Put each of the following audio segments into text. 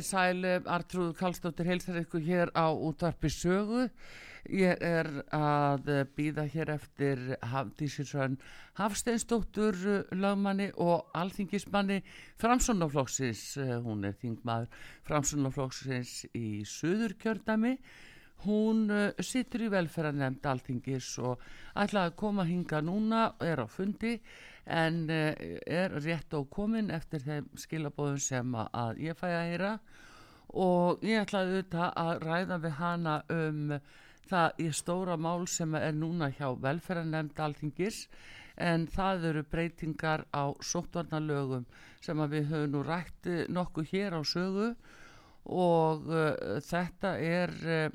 Komið þið sæl, Artrúð Kallstóttir heilsar ykkur hér á útvarpi sögu. Ég er að býða hér eftir Hafdísinsson Hafsteinsdóttur lagmanni og alþingismanni Framsunaflóksins. Hún er þingmaður Framsunaflóksins í Suðurkjördami. Hún situr í velferðarnemnd alþingis og ætlaði að koma hinga núna, er á fundi en er rétt á komin eftir þeim skilabóðum sem að ég fæ að heyra. Og ég ætlaði auðvitað að ræða við hana um það í stóra mál sem er núna hjá velferðarnemnd alþingis en það eru breytingar á sóttvarnalögum sem við höfum nú rætti nokkuð hér á sögu. Og uh, þetta er uh,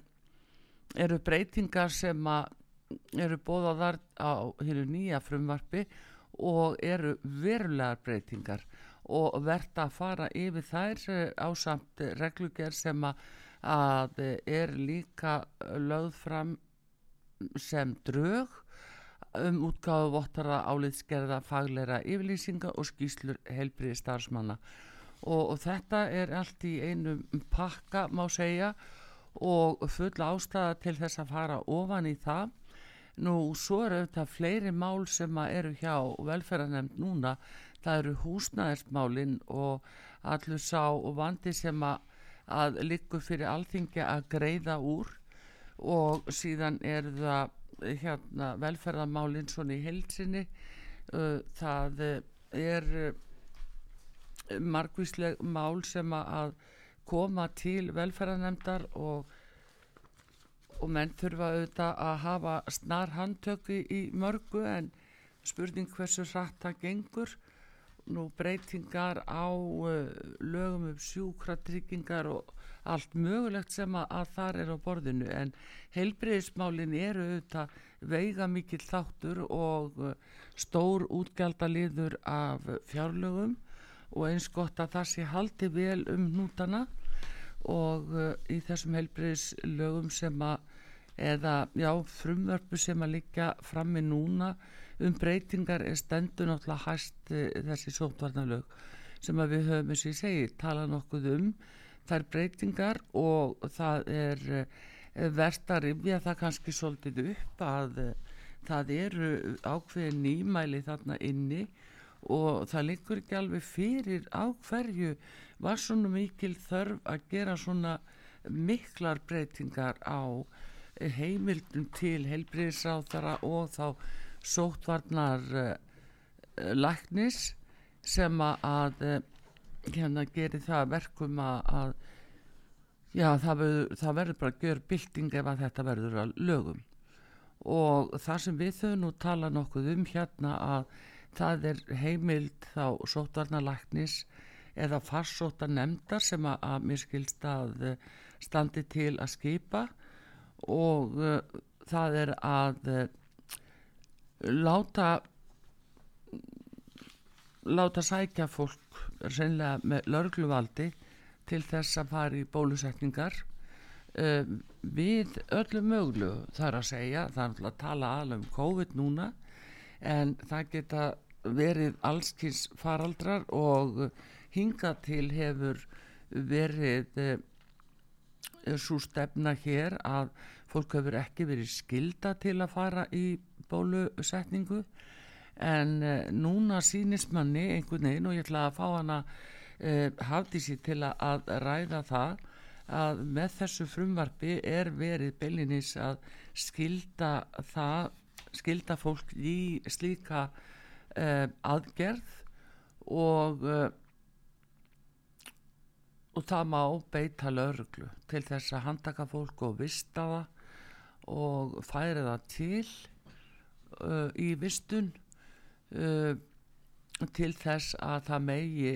eru breytingar sem eru bóðaðar á hér nýja frumvarfi og eru verulegar breytingar og verðt að fara yfir þær á samt reglugjör sem að er líka lögð fram sem drög um útgáðu vottara áliðskerða fagleira yfirlýsinga og skýslur heilbriði starfsmanna og, og þetta er allt í einum pakka má segja og full ástæða til þess að fara ofan í það Nú, svo eru auðvitað fleiri mál sem eru hjá velferðarnemnd núna. Það eru húsnæðismálinn og allur sá og vandi sem að, að liggur fyrir alþingi að greiða úr og síðan er það hérna, velferðarmálinn svona í heilsinni. Það er margvísleg mál sem að koma til velferðarnemndar og og menn þurfa auðvitað að hafa snar handtöku í mörgu en spurning hversu hratt það gengur. Nú breytingar á uh, lögum um sjúkratryggingar og allt mögulegt sem að, að þar er á borðinu en heilbreyðismálin eru auðvitað veiga mikill þáttur og uh, stór útgjaldaliður af fjárlögum og eins gott að það sé haldi vel um nútana og uh, í þessum heilbreyðslögum sem að eða já, frumvörpu sem að liggja frammi núna um breytingar er stendur náttúrulega hæst uh, þessi sótvarnalög sem að við höfum eins og ég segi tala nokkuð um. Þær breytingar og það er uh, verst að rifja það kannski svolítið upp að það eru ákveðin nýmæli þarna inni og það liggur ekki alveg fyrir á hverju var svona mikil þörf að gera svona miklar breytingar á heimildum til heilbriðisráþara og þá sótvarnar uh, læknis sem að uh, hérna gerir það verkum að já það verður, það verður bara að gera bylting ef að þetta verður að lögum. Og það sem við þau nú tala nokkuð um hérna að það er heimild þá sótvarnalæknis eða farsóta nefndar sem að, að mér skilst að standi til að skipa og uh, það er að uh, láta láta sækja fólk reynilega með lörgluvaldi til þess að fara í bólusetningar uh, við öllu möglu þar að segja það er að tala alveg um COVID núna en það geta verið allskins faraldrar og hinga til hefur verið uh, svo stefna hér að fólk hefur ekki verið skilda til að fara í bólusetningu. En uh, núna sínist manni einhvern veginn og ég ætla að fá hana uh, hafði sér til að ræða það að með þessu frumvarfi er verið beilinis að skilda það skilda fólk í slíka uh, aðgerð og og það má beita lauruglu til þess að handtaka fólk og vista það og færi það til uh, í vistun uh, til þess að það megi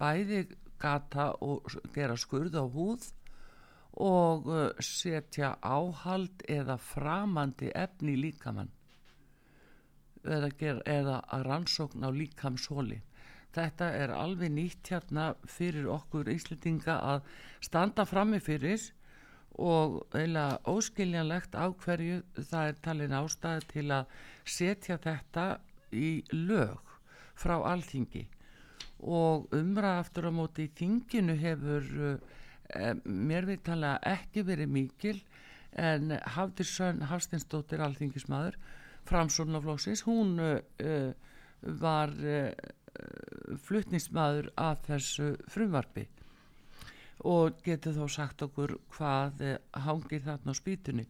bæði gata og gera skurð á húð og uh, setja áhald eða framandi efni í líkamann eða, gera, eða að rannsókn á líkamshóli þetta er alveg nýtt hérna fyrir okkur íslitinga að standa frammi fyrir og eiginlega óskiljanlegt á hverju það er talin ástæði til að setja þetta í lög frá alþingi. Og umræða aftur á móti í þinginu hefur eh, mér viðtalega ekki verið mikil en Hafdirsson Hafstinsdóttir alþingismadur framsónaflóksins hún eh, var eh, flutnismadur af þessu frumvarfi og getur þó sagt okkur hvað hangir þarna á spýtunni.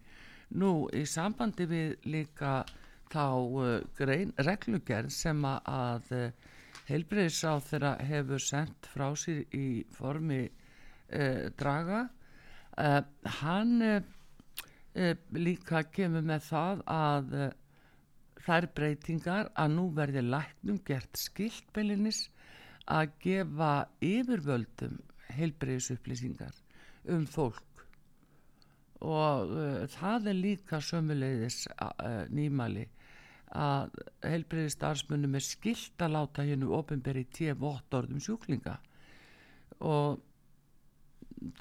Nú í sambandi við líka þá uh, grein, reglugerð sem að uh, heilbreyðsá þeirra hefur sendt frá sér í formi uh, draga hann líka kemur með það að þær breytingar að nú verði læknum gert skiltbelinis að gefa yfirvöldum heilbreyðsupplýsingar um fólk. Og uh, það er líka sömuleiðis uh, nýmali að heilbreyði starfsmunum er skilt að láta hennu ofinberi tíu vottorðum sjúklinga. Og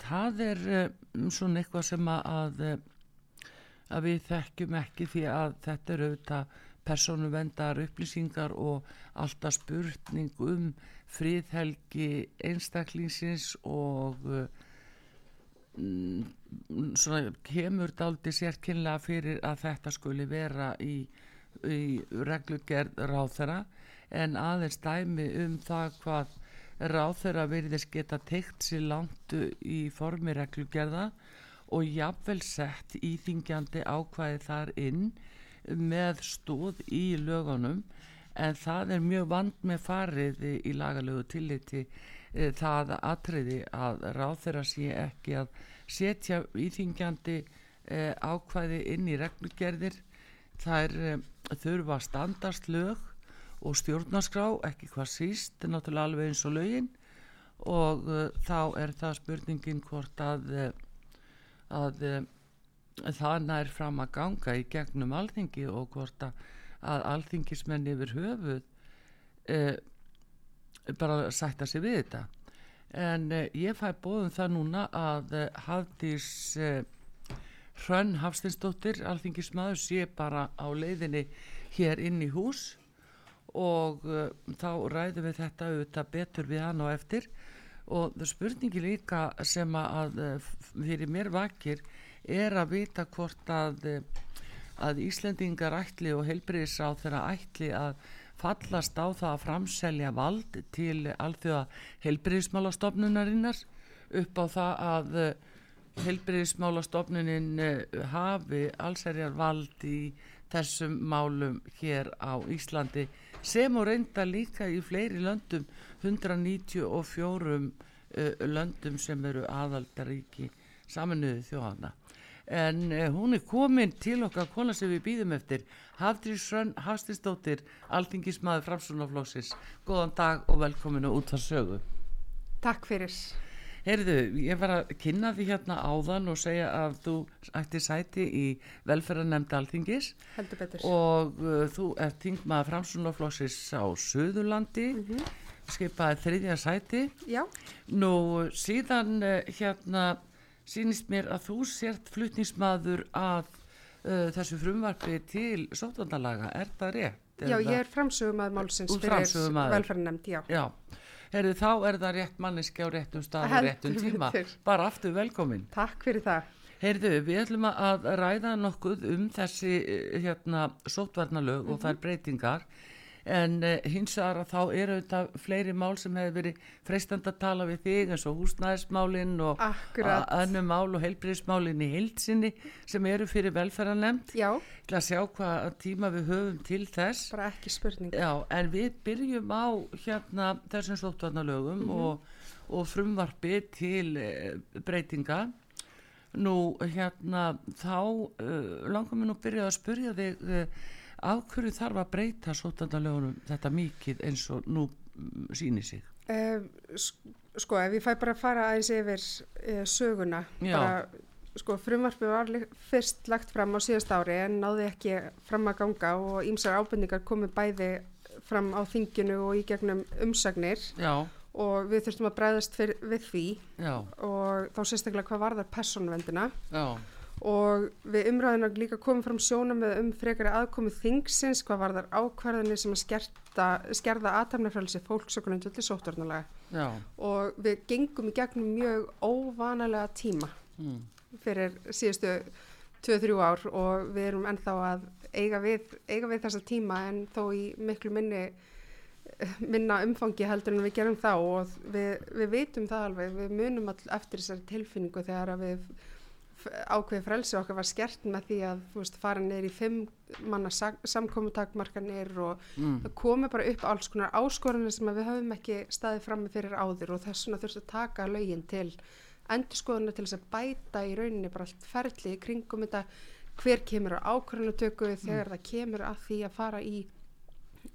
það er uh, svona eitthvað sem að að við þekkjum ekki því að þetta er auðvitað persónuvendar upplýsingar og alltaf spurning um fríðhelgi einstaklingsins og mm, svona kemur daldi sérkynlega fyrir að þetta skuli vera í, í reglugerð ráþara en aðeins dæmi um það hvað ráþara virðist geta teikt sér langt í formi reglugerða og jafnvel sett íþingjandi ákvæði þar inn með stóð í lögunum en það er mjög vand með farið í lagalögu tilliti e, það atriði að ráð þeirra sé ekki að setja íþingjandi e, ákvæði inn í reglugerðir. Það er e, þurfa standast lög og stjórnarskrá ekki hvað síst, náttúrulega alveg eins og lögin. Og þá er það spurningin hvort að að það nær fram að ganga í gegnum alþingi og hvort að, að alþingismenn yfir höfuð e, bara sætta sig við þetta. En e, ég fæ bóðum það núna að e, Hafdís e, Hrönn Hafstinsdóttir alþingismadur sé bara á leiðinni hér inn í hús og þá ræðum við þetta auðvitað betur við hann og eftir. Og spurningi líka sem að fyrir mér vakir er að vita hvort að, að Íslendingar ætli og heilbriðis á þeirra ætli að fallast á það að framselja vald til alþjóða heilbriðismálastofnunarinnar upp á það að heilbriðismálastofnunin hafi allsærjar vald í þessum málum hér á Íslandi sem og reynda líka í fleiri löndum 194 löndum sem eru aðaldaríki saminuðu þjóðana en eh, hún er komin til okkar kona sem við býðum eftir Hafdrís Hrönn Hafstinsdóttir Altingismæður Framsunaflóksis Góðan dag og velkominu út að sögu. Takk fyrir. Heyrðu, ég var að kynna því hérna áðan og segja að þú ætti sæti í velferðarnemnda Altingis og uh, þú ert þingmað Framsunaflóksis á Suðurlandi. Mm -hmm. skipaði þriðja sæti. Já. Nú síðan uh, hérna sínist mér að þú sért flutningsmaður að uh, þessu frumvarfi til sótvandalaga, er það rétt? Já, ég er framsögumæður málsins fyrir velferðarnemnd, já. Já, Herri, þá er það rétt manneski á réttum stað og réttum tíma. Bara aftur velkomin. Takk fyrir það. Heyrðu, við ætlum að ræða nokkuð um þessi eh, hérna sótvarnalög mm -hmm. og þær breytingar en uh, hins vegar að þá eru þetta fleiri mál sem hefur verið freistand að tala við þig eins og húsnæðismálinn og annu mál og heilbríðismálinn í heilsinni sem eru fyrir velferðarnemnd Já. Til að sjá hvað tíma við höfum til þess. Bara ekki spurning. Já, en við byrjum á hérna þessum sóttvarnalögum mm -hmm. og, og frumvarfi til uh, breytinga. Nú hérna þá uh, langar mér nú að byrja að spurja þig af hverju þarf að breyta sótandalögunum þetta mikið eins og nú mm, sýnir sig uh, sko ef ég fæ bara að fara aðeins yfir uh, söguna Já. bara sko frumvarfi var fyrst lagt fram á síðast ári en náði ekki fram að ganga og ímsar ábyrningar komi bæði fram á þinginu og í gegnum umsagnir Já. og við þurftum að breyðast við því Já. og þá sérstaklega hvað var þar personvendina og við umræðinar líka komum fram sjónum með um frekari aðkomi þingsins hvað var þar ákvarðinni sem að skerta, skerða aðtæmnafrælsi fólksökunum til sóttvarnalega og við gengum í gegnum mjög óvanalega tíma mm. fyrir síðustu 2-3 ár og við erum ennþá að eiga við, eiga við þessa tíma en þó í miklu minni minna umfangi heldur en við gerum þá. Og við, við veitum það alveg, við munum all eftir þessari tilfinningu þegar við ákveði frelsi okkar var skert með því að veist, fara neyri í fimm manna samkominntakmarkanir og mm. það komi bara upp alls konar áskorunir sem við höfum ekki staðið fram með fyrir áður og þess vegna þurftum að taka lögin til endurskoðuna til þess að bæta í rauninni bara allt ferli í kringum þetta hver kemur á ákvörunatöku mm. þegar mm. það kemur að því að fara í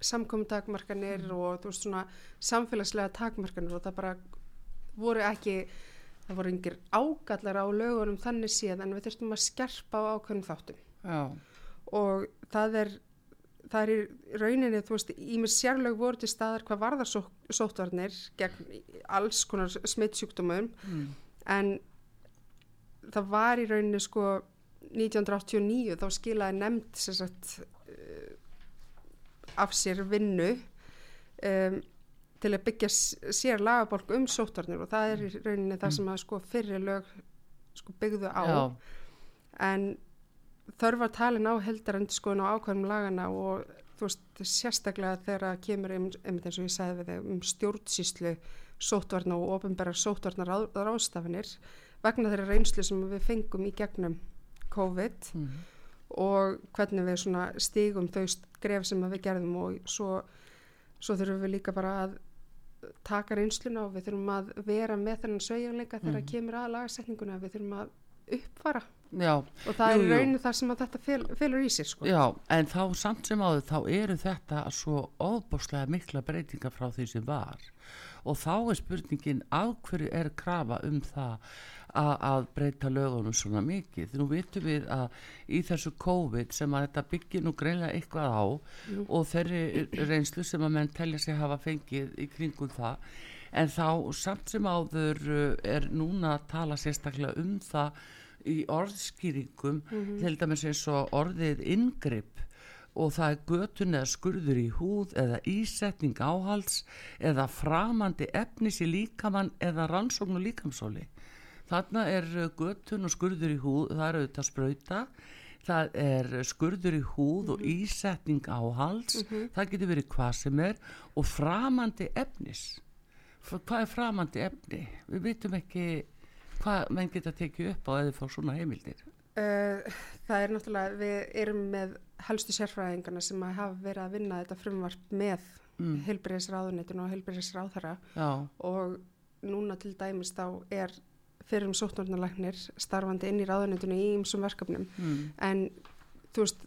samkominntakmarkanir mm. og veist, svona, samfélagslega takmarkanir og það bara voru ekki það voru yngir ágallar á lögunum þannig séð en við þurftum að skerpa á ákveðnum þáttum Já. og það er það er í rauninni, þú veist, í mig sérlög voru til staðar hvað varðar só, sóttvarnir gegn alls konar smittsjúkdómum mm. en það var í rauninni sko 1989 þá skilaði nefnd sagt, uh, af sér vinnu um til að byggja sér lagabólk um sóttarnir og það er í rauninni það sem að sko fyrir lög sko byggðu á Já. en þörfa talin á heldarend sko á ákvæmum lagana og þú veist sérstaklega þegar að kemur um, um eins og ég sagði við þau um stjórnsýslu sótvarna og ofinbæra sótvarnar ráðstafinir vegna þeirra reynslu sem við fengum í gegnum COVID mm. og hvernig við stígum þau gref sem við gerðum og svo, svo þurfum við líka bara að taka reynsluna og við þurfum að vera með þennan sveigjanleika þegar mm. kemur að lagasetninguna við þurfum að uppfara Já, og það jú, er rauninu þar sem að þetta fel, felur í sér sko. Já, en þá samt sem áður þá eru þetta svo óbúslega mikla breytingar frá því sem var og þá er spurningin af hverju er krafa um það að, að breyta lögunum svona mikið nú vitum við að í þessu COVID sem að þetta byggir nú greinlega eitthvað á Jú. og þeirri reynslu sem að menn telja sig hafa fengið í kringum það en þá samt sem áður er núna að tala sérstaklega um það í orðskýringum mm -hmm. til dæmis eins og orðið ingripp og það er götun eða skurður í húð eða ísetning áhals eða framandi efnis í líkamann eða rannsókn og líkamsóli þarna er götun og skurður í húð það er auðvitað spröyta það er skurður í húð mm -hmm. og mhm. ísetning áhals mm -hmm. það getur verið hvað sem er og framandi efnis hvað er framandi efni við vitum ekki hvað menn geta tekið upp á eða fá svona heimildir? Uh, það er náttúrulega, við erum með helstu sérfræðingarna sem hafa verið að vinna þetta frumvarp með mm. heilbreyðisráðunitun og heilbreyðisráðara og núna til dæmis þá er fyrir um sótnórnarlegnir starfandi inn í ráðunitunni í ymsum verkefnum mm. en þú veist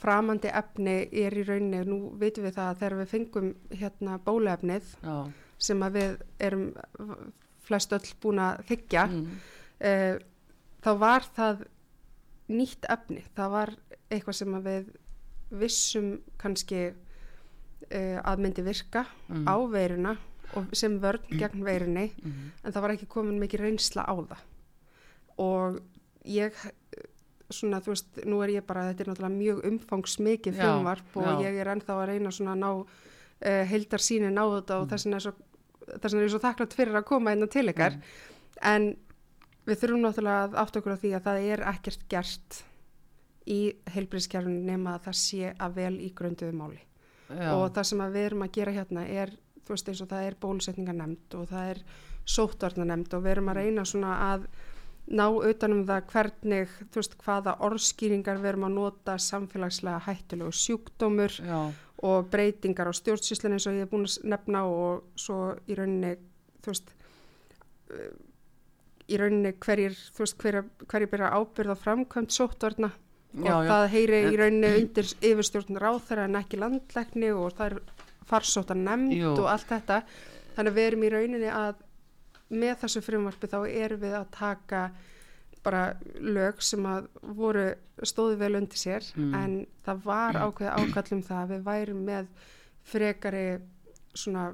framandi efni er í rauninni nú veitum við það að þegar við fengum hérna bóluefnið Já. sem að við erum flest öll búin að þykja mm. uh, þá var það nýtt efni, það var eitthvað sem við vissum kannski uh, að myndi virka mm. á veiruna og sem vörn gegn veirunni mm. en það var ekki komin mikið reynsla á það og ég svona, þú veist, nú er ég bara, þetta er náttúrulega mjög umfangsmikið filmvarp og já. ég er ennþá að reyna svona að ná uh, heildar sínin á þetta og mm. þess vegna er svo, þess er ég svo þakklátt fyrir að koma inn á til ykkar, mm. en við þurfum náttúrulega að átt okkur á því að það er ekkert gert í heilbríðskjærfunni nema að það sé að vel í grönduðu máli já. og það sem við erum að gera hérna er, þú veist eins og það er bólusetningar nefnd og það er sóttvarnar nefnd og við erum að reyna svona að ná utanum það hvernig, þú veist, hvaða orðskýringar við erum að nota samfélagslega hættulegu sjúkdómur Já. Og breytingar á stjórnsýslinn eins og ég hef búin að nefna og svo í rauninni, þú veist, í rauninni hverjir, þú veist, hverjir, hverjir byrja ábyrða framkvæmt sóttvarna og já, já. það heyri í rauninni undir yfirstjórn ráþara en ekki landleikni og það er farsóttan nefnd og allt þetta, þannig að við erum í rauninni að með þessu frumvarfi þá erum við að taka bara lög sem að voru stóði vel undir sér mm. en það var ákveði ákallum það að við værum með frekari svona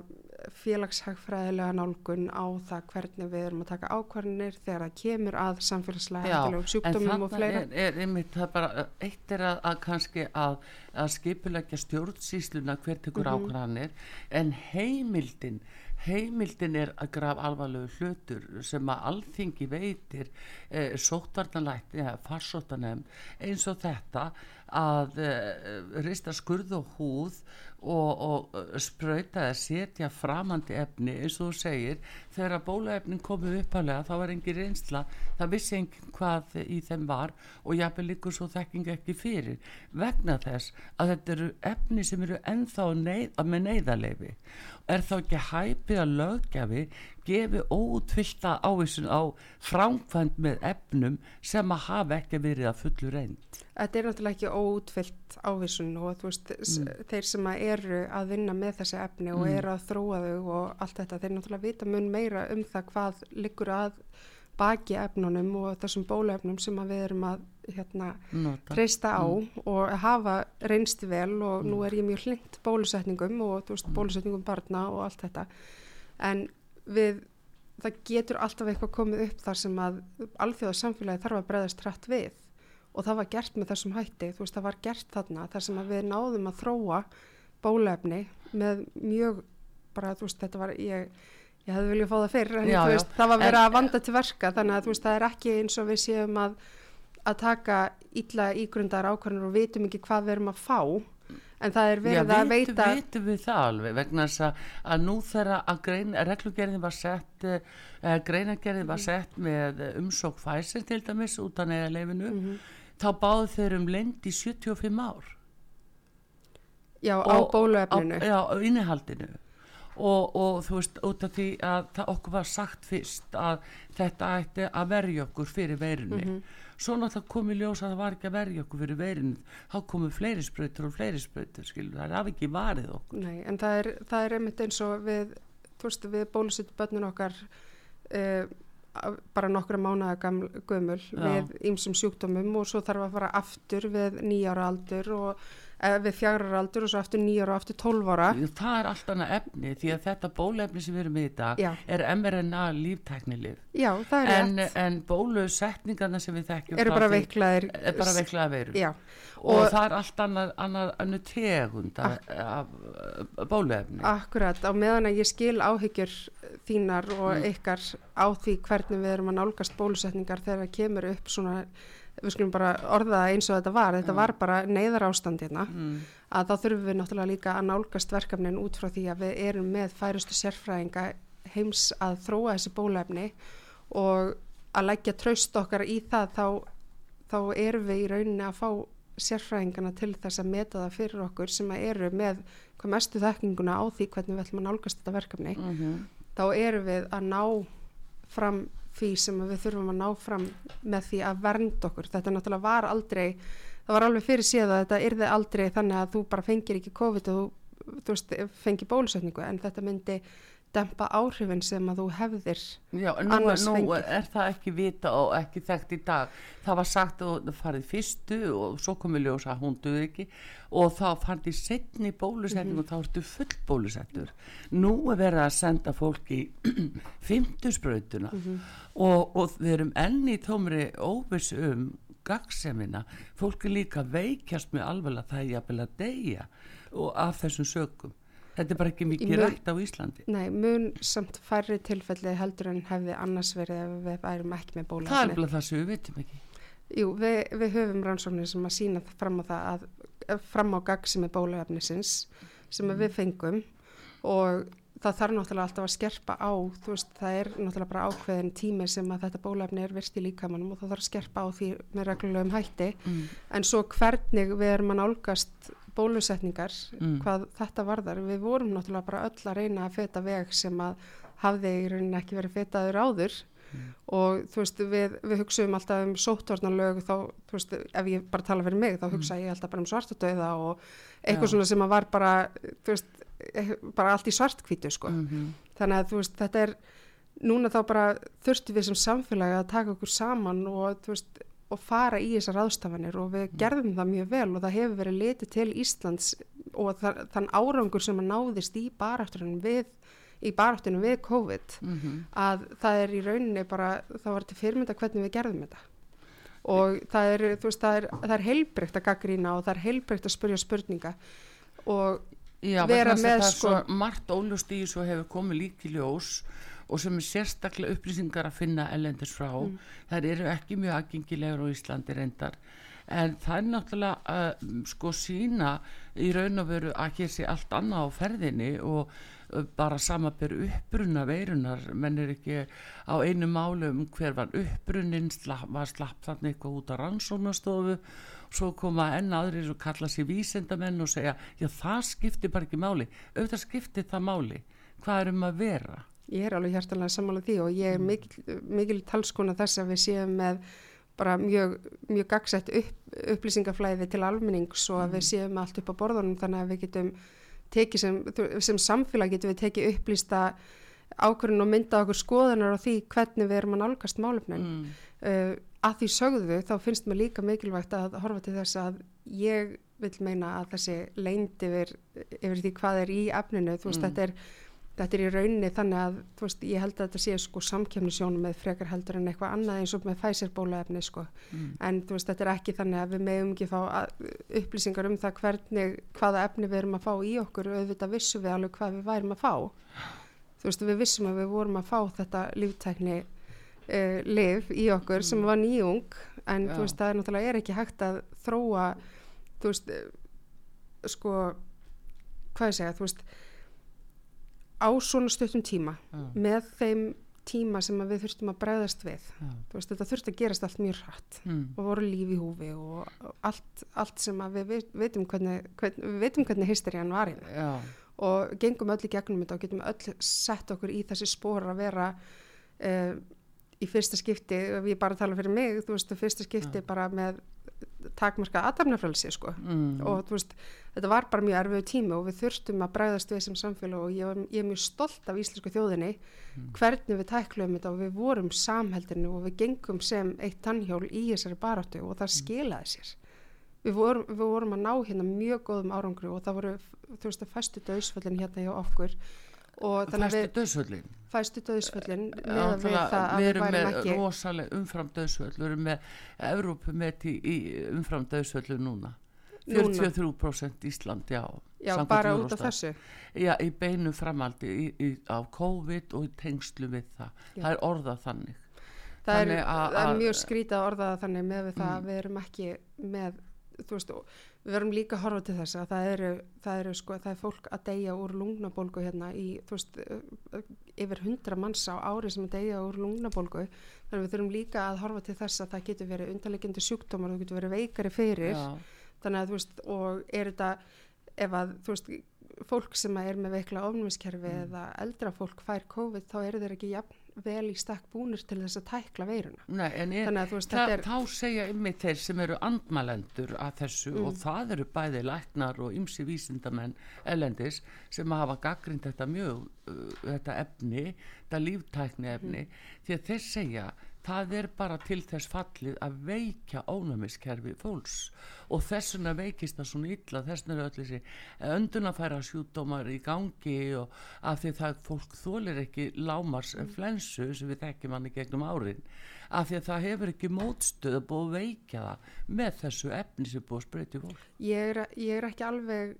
félagshagfræðilega nálgun á það hvernig við erum að taka ákvarðinir þegar það kemur að samfélagslega sjúkdómum og fleira. En er, er einmitt það bara, eitt er að, að kannski að, að skipulegja stjórnsýsluna hver tekur mm -hmm. ákvarðinir en heimildin heimildin er að graf alvarlegu hlutur sem að alþingi veitir eh, sótvarnalætti eða farsóttanem eins og þetta að eh, rista skurð og húð og, og uh, spröyta eða setja framandi efni eins og þú segir. Þegar að bólaefnin komið uppalega þá var engin reynsla, það vissi engin hvað í þeim var og jáfnveg líkur svo þekking ekki fyrir. Vegna þess að þetta eru efni sem eru ennþá neyð, með neyðarleifi er þá ekki hæpið að lögjafi gefi óutfylta ávísun á framkvæmt með efnum sem að hafa ekki verið að fullu reynd Þetta er náttúrulega ekki óutfyllt ávísun og veist, mm. þeir sem að eru að vinna með þessi efni og mm. eru að þróa þau og allt þetta, þeir náttúrulega vita mun meira um það hvað liggur að baki efnunum og þessum bólefnum sem við erum að hérna, treysta á mm. og hafa reynsti vel og mm. nú er ég mjög hlingt bólusetningum og veist, mm. bólusetningum barna og allt þetta en við, það getur alltaf eitthvað komið upp þar sem að alþjóðarsamfélagi þarf að breyðast hrætt við. Og það var gert með þessum hætti, þú veist það var gert þarna þar sem að við náðum að þróa bólefni með mjög bara þú veist þetta var ég, ég hefði viljað fá það fyrr en já, veist, það var verið að vanda til verka. Þannig að þú veist það er ekki eins og við séum að að taka illa ígrundar ákvarðanur og vitum ekki hvað við erum að fá en það er verið Já, að veita Já, veitum við það alveg vegna þess að, að nú þegar að grein, reglugerðin var sett eh, greinagerðin var sett með umsók fæsir til dæmis út af neðarleifinu mm -hmm. þá báðu þeir um lend í 75 ár. Já, og, á bóluefninu Já, á innihaldinu. Og, og þú veist, út af því að það okkur var sagt fyrst að þetta ætti að verja okkur fyrir veirinu mm -hmm svo náttúrulega komið ljós að það var ekki að verja okkur fyrir veirinu þá komið fleiri spröytur og fleiri spröytur skilur, það er af ekki varið okkur Nei, en það er, það er einmitt eins og við þú veist, við bólusitt börnun okkar uh, bara nokkra mánuða gömul Já. við ýmsum sjúkdómum og svo þarf að fara aftur við nýjára aldur og Eh, við fjagrar aldur og svo aftur nýjar og aftur tólvara það er allt annað efni því að þetta bólefni sem við erum í þetta Já. er mRNA líftæknilif Já, en, en bólusetningarna sem við þekkjum eru bara veiklaðir er bara veiklaða veru og, og það er allt annað, annað, annað tegund af, af bólefni Akkurat, á meðan að ég skil áhyggjur þínar og mm. ykkar á því hvernig við erum að nálgast bólusetningar þegar það kemur upp svona við skulum bara orða eins og þetta var þetta mm. var bara neyðar ástand hérna mm. að þá þurfum við náttúrulega líka að nálgast verkefnin út frá því að við erum með færustu sérfræðinga heims að þróa þessi bólefni og að leggja traust okkar í það þá, þá erum við í rauninni að fá sérfræðingana til þess að meta það fyrir okkur sem að eru með hvað mestu þekkinguna á því hvernig við ætlum að nálgast þetta verkefni mm -hmm. þá erum við að ná fram því sem við þurfum að ná fram með því að vernda okkur. Þetta náttúrulega var aldrei, það var alveg fyrir síðan að þetta yrði aldrei þannig að þú bara fengir ekki COVID og þú, þú veist, fengir bólusetningu en þetta myndi dempa áhrifin sem að þú hefðir Já, nú, nú er það ekki vita og ekki þekkt í dag. Það var sagt að það farið fyrstu og svo komið ljósa að hún duði ekki. Og þá farið í setni bólusetning mm -hmm. og þá ertu full bólusettur. Nú er verið að senda fólki fymtusbröðuna mm -hmm. og, og við erum enni tómri óvis um gagsemina fólk er líka veikjast með alveg að það er jafnvel að deyja og af þessum sökum þetta er bara ekki mikið mun, rætt á Íslandi. Nei, mun samt færri tilfelli heldur en hefði annars verið ef við værum ekki með bólefni Það er bara það sem við veitum ekki. Jú, við, við höfum rannsóknir sem að sína fram á það að, fram á gagsemi bólefnisins sem við fengum og það þarf náttúrulega alltaf að skerpa á þú veist, það er náttúrulega bara ákveðin tími sem að þetta bólefni er virst í líkamannum og það þarf að skerpa á því með reglulegum hætti. Mm. en svo hvernig við erum að nálgast bólusetningar mm. hvað þetta varðar, við vorum náttúrulega bara öll að reyna að feta veg sem að hafði í rauninni ekki verið fetaður áður mm. og þú veist, við, við hugsaum alltaf um sóttvarnalög þá, þú veist, ef ég bara tala fyrir mig þá hugsa mm. ég alltaf bara um svartadauða og eitthvað Já. svona sem að var bara, þú veist Eh, bara allt í svartkvítu sko mm -hmm. þannig að þú veist þetta er núna þá bara þurftu við sem samfélagi að taka okkur saman og þú veist og fara í þessar ráðstafanir og við mm. gerðum það mjög vel og það hefur verið litið til Íslands og það, þann árangur sem að náðist í baráttunum við í baráttunum við COVID mm -hmm. að það er í rauninni bara það var til fyrirmynda hvernig við gerðum þetta og það er, veist, það er, það er heilbreykt að gaggrína og það er heilbreykt að spurja spurninga og Já, vera með það sko það margt ólust í svo hefur komið líki ljós og sem er sérstaklega upplýsingar að finna ellendis frá. Mm. þær eru ekki mjög aðgengilegur á Íslandi reyndar. En það er náttúrulega uh, sko sína í raun og veru að hér sé allt annað á ferðinni og uh, bara samabur uppbrunna veirunar menn er ekki á einu málu um hver var uppbrunnin slapp, var slapp þannig eitthvað út á rannsónastofu svo koma enn aðrir og kalla sér vísendamenn og segja já það skiptir bara ekki máli. Auðvitað skiptir það máli hvað er um að vera ég er alveg hjartalega sammálað því og ég er mikil, mikil talskona þess að við séum með bara mjög, mjög gagsett upp, upplýsingaflæði til almennings og að við mm. séum allt upp á borðunum þannig að við getum tekið sem, sem samfélag getum við tekið upplýsta ákvörðun og mynda okkur skoðanar á því hvernig við erum að nálgast málefnin mm. uh, að því sögðu þá finnst mér líka mikilvægt að horfa til þess að ég vil meina að þessi leind yfir, yfir því hvað er í efninu, þú veist, mm. þetta, er, þetta er í rauninni þannig að, þú veist, ég held að þetta sé sko samkjöfnisjónum með frekar heldur en eitthvað annað eins og með fæsirbólaefni sko, mm. en þú veist, þetta er ekki þannig að við meðum ekki fá upplýsingar um það hvernig, hvaða efni við erum að fá í okkur auðvitað vissum við alveg hvað við værum að fá þú veist, við vissum að við vorum að fá þetta líftækni uh, liv í okkur mm. sem var nýjung en Já. þú veist það er náttúrulega er ekki hægt að þróa þú veist uh, sko hvað ég segja þú veist á svona stuttum tíma Já. með þeim tíma sem við þurftum að bregðast við veist, þetta þurfti að gerast allt mjög hratt mm. og voru líf í húfi og allt, allt sem við veitum hvernig, hvernig, við veitum hvernig hysterían var hérna. og gengum öll í gegnum þetta og getum öll sett okkur í þessi spór að vera uh, í fyrsta skipti, ég bara tala fyrir mig þú veist, fyrsta skipti ja. bara með takmarka aðdæmnafrælsi sko mm. og veist, þetta var bara mjög erfiðu tími og við þurftum að bræðast við sem samfélag og ég, ég er mjög stolt af íslensku þjóðinni mm. hvernig við tækluðum þetta og við vorum samheldinu og við gengum sem eitt tannhjól í þessari baráttu og það mm. skilaði sér við vorum, við vorum að ná hérna mjög góðum árangru og það voru, þú veist, að fæstu döðsföllin hérna hjá okkur fæstu döðsvöllin fæstu döðsvöllin við, við erum með ekki... rosalega umfram döðsvöll við erum með Evrópu með umfram döðsvöllu núna. 43% Ísland já, já bara út af þessu? Já, í beinu framaldi í, í, á COVID og í tengslu við það. Já. það er orðað þannig. Það er, að, er mjög skrítið orðað þannig með við það mm. við erum ekki með þú veist og við verum líka að horfa til þess að það eru, það eru sko, það er fólk að deyja úr lungnabólgu hérna í, þú veist, yfir hundra manns á ári sem að deyja úr lungnabólgu þannig við þurfum líka að horfa til þess að það getur verið undarlegjandi sjúkdómar það getur verið veikari fyrir Já. þannig að þú veist, og er þetta ef að, þú veist, fólk sem er með veikla ofnumiskerfi mm. eða eldra fólk fær COVID þá eru þeir ekki jafn vel í stakk búnir til þess að tækla veiruna Nei, ég, Þannig að þú veist það, er þá segja ymmið þeir sem eru andmalendur að þessu mm. og það eru bæði læknar og ymsi vísindamenn elendis sem hafa gaggrind þetta mjög uh, þetta efni, þetta líftækni efni mm. því að þeir segja það er bara til þess fallið að veikja ónumiskerfi fólks og þessuna veikist það svona illa þessuna er öll þessi öndunafæra sjúdómar í gangi og af því það fólk þólir ekki lámars mm. flensu sem við þekkjum hann í gegnum árin af því að það hefur ekki mótstöð að búið veikja það með þessu efni sem búið að spreyti fólk ég er, ég er ekki alveg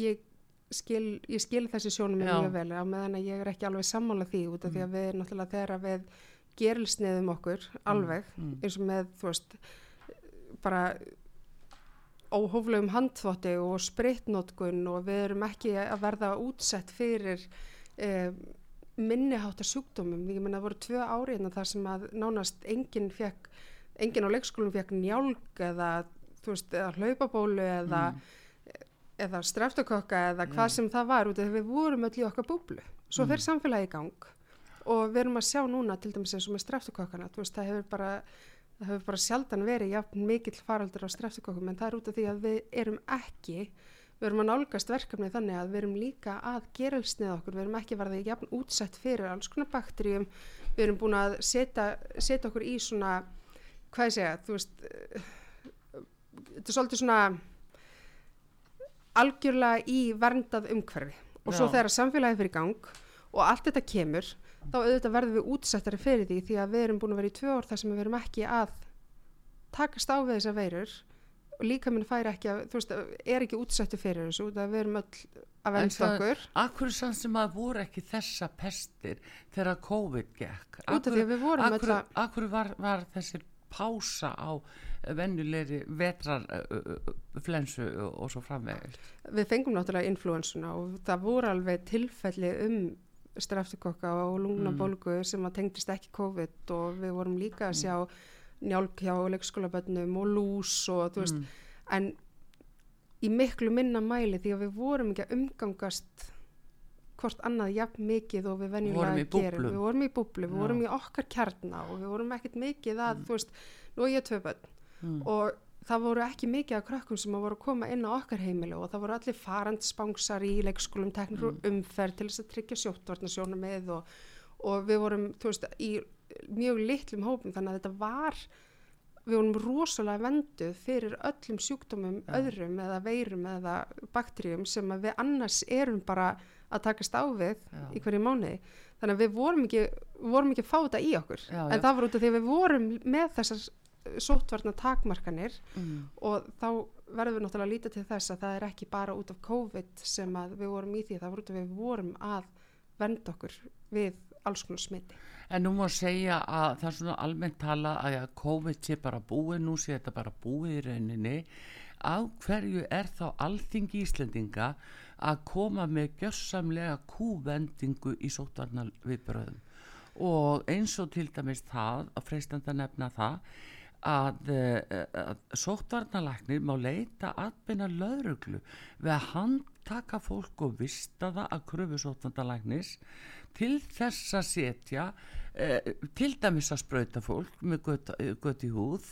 ég skil, ég skil þessi sjónum mjög vel á meðan að ég er ekki alveg sammála því út af mm. því að við náttúrulega þegar við gerilsniðum okkur mm, alveg mm. eins og með þú veist bara óhóflegum handþótti og spritnótkun og við erum ekki að verða útsett fyrir eh, minniháttar sjúkdómum ég menna það voru tvö árið hérna þar sem að nánast enginn fekk enginn á leikskólum fekk njálg eða þú veist, eða hlaupabólu eða mm. eða streftukokka eða hvað mm. sem það var út af því við vorum öll í okkar búblu svo mm. fer samfélagi í gang og við erum að sjá núna til dæmis eins og með streftukokkana veist, það hefur bara, það hefur bara sjaldan verið jafn mikill faraldur á streftukokkum en það er út af því að við erum ekki við erum að nálgast verkefni þannig að við erum líka að gerelsnið okkur við erum ekki verið jafn útsett fyrir alls konar bakterjum við erum búin að setja, setja okkur í svona hvað ég segja, þú veist þetta er svolítið svona algjörlega í verndað umhverfi og svo Já. þegar samfélagi fyrir gang og allt þetta kemur þá auðvitað verðum við útsettari fyrir því því að við erum búin að vera í tvö ár þar sem við verum ekki að takast á við þessar veirur og líka minn færi ekki að, þú veist, er ekki útsettu fyrir þessu, það við erum öll að venda okkur. Akkur sann sem að voru ekki þessa pestir þegar COVID gekk? Út af því að við vorum öll að... Akkur var, var þessir pása á vennulegri vetrarflensu og svo framvegist? Við fengum náttúrulega influensuna og það voru alveg tilfelli um streftukokka og lungnabólgu mm. sem að tengdist ekki COVID og við vorum líka að mm. sjá njálk hjá leikskólabönnum og lús og þú veist, mm. en í miklu minna mæli því að við vorum ekki að umgangast hvort annað jafn mikið og við venjulega gerum, við vorum í búblu, við Já. vorum í okkar kjarna og við vorum ekkert mikið að, mm. þú veist, nú er ég bönn mm. og það voru ekki mikið af krökkum sem voru að koma inn á okkar heimilu og það voru allir farandspangsar í leikskólum teknir og mm. umferð til þess að tryggja sjóttvarnasjónum með og, og við vorum veist, í mjög litlum hópum þannig að þetta var við vorum rosalega venduð fyrir öllum sjúkdómum ja. öðrum eða veirum eða bakterjum sem við annars erum bara að takast á við já. í hverju mánu þannig að við vorum ekki, vorum ekki að fá þetta í okkur já, en já. það var út af því að við vorum með þessar sótvarna takmarkanir mm. og þá verðum við náttúrulega að líta til þess að það er ekki bara út af COVID sem við vorum í því það voru út af við vorum að venda okkur við alls konar smiti. En nú má segja að það er svona almennt tala að COVID sé bara búið, nú sé þetta bara búið í rauninni. Á hverju er þá alþingi Íslendinga að koma með gjössamlega kúvendingu í sótvarnar viðbröðum og eins og til dæmis það, að freistanda nefna það að, eh, að sóttvarnalæknir má leita aðbeina lauruglu við að handtaka fólk og vista það að kröfu sóttvarnalæknis til þess að setja eh, til dæmis að spröyta fólk með gött, gött í húð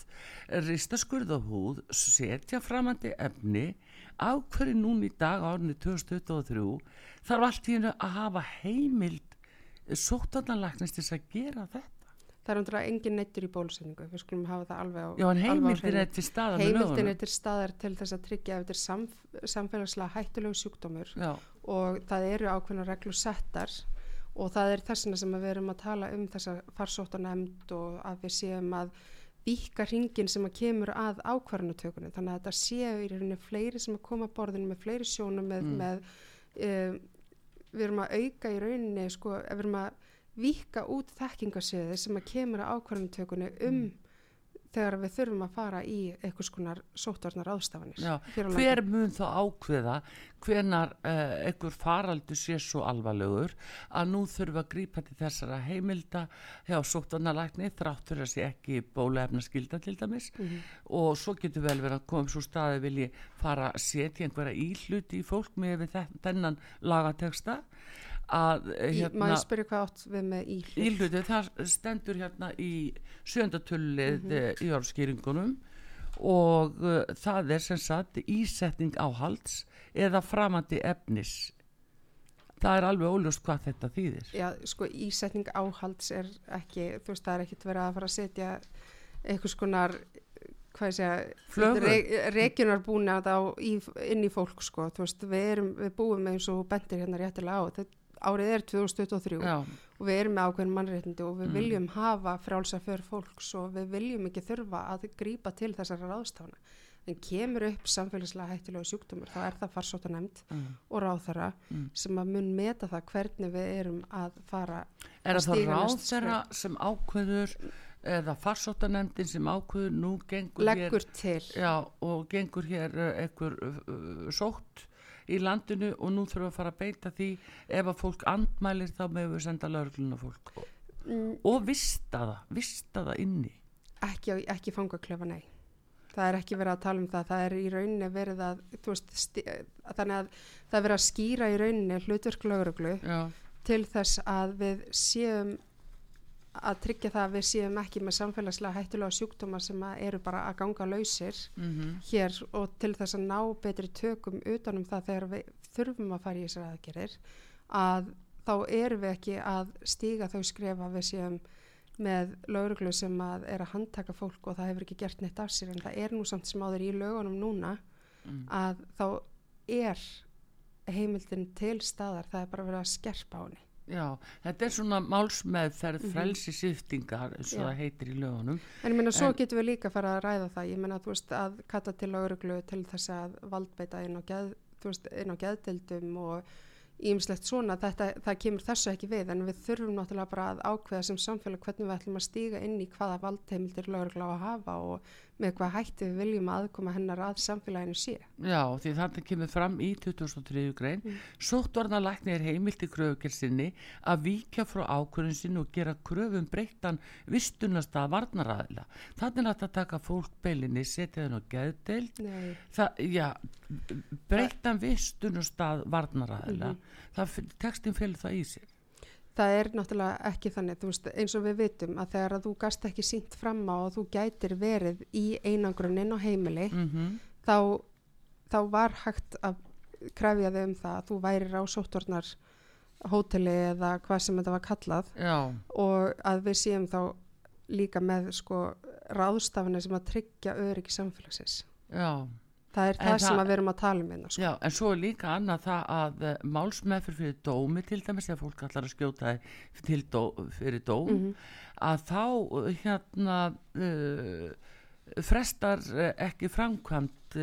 rista skurða húð setja framandi efni. Á hverju núni í dag árunni 2023 þarf allt í hennu að hafa heimild sóttvarnalæknis til að gera þetta það er undra engin neittur í bólusetningu. Við skulum hafa það alveg á Já, heimildin er til staðar heimildin er til staðar til þess að tryggja ef þetta er samf samfélagslega hættulegu sjúkdómur. Já. og það eru ákveðna reglur settar og það er þessina sem við erum að tala um þessa farsóttanemnd og að við séum að vika hringin sem að kemur að ákvarðanutökunum þannig að þetta séu í rauninni fleiri sem að koma að borðinu með fleiri sjónum með, mm. með um, við erum að auka í rauninni sko, við erum að vika út þekkingasviði sem að kemur að ákvarðantökunni um mm. þegar við þurfum að fara í einhvers konar sótvarnar ástafanir hver mun þá ákveða hvenar uh, einhver faraldur sé svo alvarlegur að nú þurfum að grípa til þessara heimilda hjá sótvarnalækni þráttur að sé ekki bólefna skilda til dæmis? Mm og svo getur vel verið að koma svo staði vilji fara að setja einhverja íhluti í fólk með þennan lagateksta að hérna, maður spyrja hvað átt við með íhlut íhluti, það stendur hérna í sjöndatölið mm -hmm. í orðskýringunum og uh, það er sem sagt ísetning áhalds eða framandi efnis. Það er alveg óljóst hvað þetta þýðir. Já, sko ísetning áhalds er ekki, þú veist, það er ekkit verið að fara að setja einhvers konar hvað ég segja, re, regionarbúna inn í fólk sko, þú veist, við, erum, við búum eins og bendir hérna réttilega á, þetta árið er 2023 Já. og við erum með ákveðin mannréttindi og við mm. viljum hafa frálsa för fólks og við viljum ekki þurfa að grýpa til þessara ráðstafna en kemur upp samfélagslega hættilegu sjúkdómur þá er það farsóta nefnd mm. og ráðþara mm. sem að mun meta það hvernig við erum að fara Er það ráðþara sem ákveður eða farsóta nefndin sem ákveður nú gengur Leggur hér til já, og gengur hér ekkur uh, uh, sótt í landinu og nú þurfum við að fara að beita því ef að fólk andmælir þá með við senda lögluna fólk. Mm. og vista það, vista það inni Ekki, ekki fanga klöfa, nei. Það er ekki verið að tala um það. Það er í rauninni verið að veist, þannig að það er verið að skýra í rauninni hlutverk löguruglu til þess að við séum að tryggja það að við séum ekki með samfélagslega hættulega sjúkdóma sem eru bara að ganga lausir mm -hmm. hér og til þess að ná betri tökum utanum það þegar við þurfum að fara í þessar aðgerir að þá erum við ekki að stíga þau skrefa við séum með lauruglu sem að er að handtaka fólk og það hefur ekki gert neitt af sér en það er nú samt sem áður í lögunum núna mm. að þá er heimildin til staðar það er bara verið að skerpa á henni Já, þetta er svona málsmeðferð -hmm. frelsisýftingar eins og það heitir í lögunum. En ég meina, svo en, getur við líka fara að ræða það. Ég meina, þú veist, að kata til lauruglu til þess að valdbeita inn á, geð, veist, inn á geðdildum og ímslegt svona, þetta, það kemur þessu ekki við. En við þurfum náttúrulega bara að ákveða sem samfélag hvernig við ætlum að stíga inn í hvaða valdheimildir lögurglá að hafa og með hvað hætti við viljum aðkoma hennar að samfélaginu sé. Já, því þannig kemur fram í 2003. grein mm. Sóttvarnalækni er heimilt í kröfukelsinni að víkja frá ákvörðun sinni og gera kröfum breyttan vistunasta varnaræðila. Þannig að þetta taka fólk beilinni, setja þenn og geðdeild Já, breyttan vistunasta varnaræðila mm -hmm. tekstin fylgir það í sig það er náttúrulega ekki þannig veist, eins og við vitum að þegar að þú gast ekki sínt fram á og þú gætir verið í einangrunnin og heimili mm -hmm. þá, þá var hægt að krefja þau um það að þú værir á sóttornar hóteli eða hvað sem þetta var kallað Já. og að við séum þá líka með sko ráðstafni sem að tryggja öryggi samfélagsins Já Það er það, það sem við erum að tala um einna, sko. Já, en svo er líka annað það að uh, málsmeðfyr fyrir dómi til dæmis, þegar fólk allar að skjóta dó, fyrir dóm, mm -hmm. að þá uh, hérna uh, frestar uh, ekki framkvæmt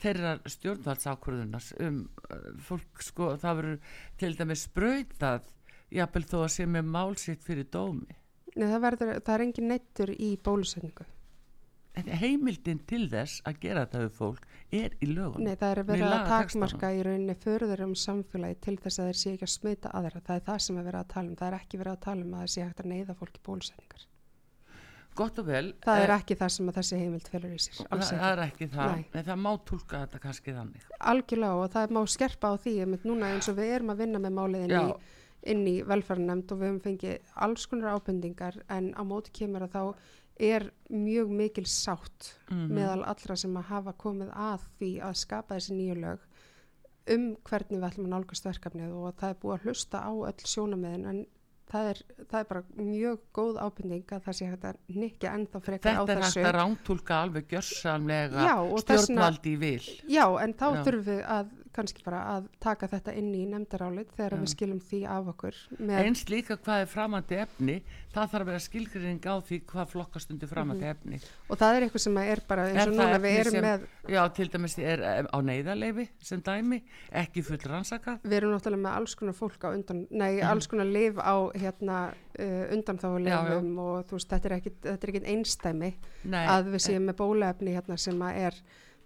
þeirra stjórnvaldsákvörðunars um fólk, sko, það verður til dæmis spröytað, jápil þó að sé með málsitt fyrir dómi. Nei, það, verður, það er engin neittur í bólusetningu heimildin til þess að gera þetta við fólk er í lögum Nei, það er verið að takmarka í rauninni förður um samfélagi til þess að þeir sé ekki að smita aðra, það er það sem er verið að tala um. Það er ekki verið að tala um að það sé hægt að neyða fólk í bólusetningar. Gott og vel Það er eh, ekki það sem þessi heimild félur í sér. Það, það er ekki það, Nei. en það má tólka þetta kannski þannig. Algjörlega og það má skerpa á því núna eins og við erum að vinna með málið inn í, inn í velferðarnemnd og við höfum fengið alls konar ábendingar en á móti kemur að þá er mjög mikil sátt mm -hmm. meðal allra sem að hafa komið að því að skapa þessi nýju lög um hvernig við ætlum að nálgast verkefnið og það er búið að hlusta á öll sjónamöðin en það er, það er bara mjög góð ábyrning að það sé hægt að nikja ennþá frekar á þessu. Þetta er hægt að rántúlka alveg gjörsamlega stjórnvaldi í vil. Já, en þá Já. þurfum við að kannski bara að taka þetta inn í nefndarálit þegar við skilum því af okkur. Eins líka hvað er framandi efni, það þarf að vera skilgrinning á því hvað flokkast undir framandi mm -hmm. efni. Og það er eitthvað sem er bara eins og núna við erum sem, með... Já, til dæmis er á neyðarleifi sem dæmi, ekki full rannsakað. Við erum náttúrulega með alls konar fólk á undan, nei, mm. alls konar liv á hérna uh, undanþáulegum og þú veist, þetta er ekkit einstæmi nei, að við séum með bólaefni hérna sem að er,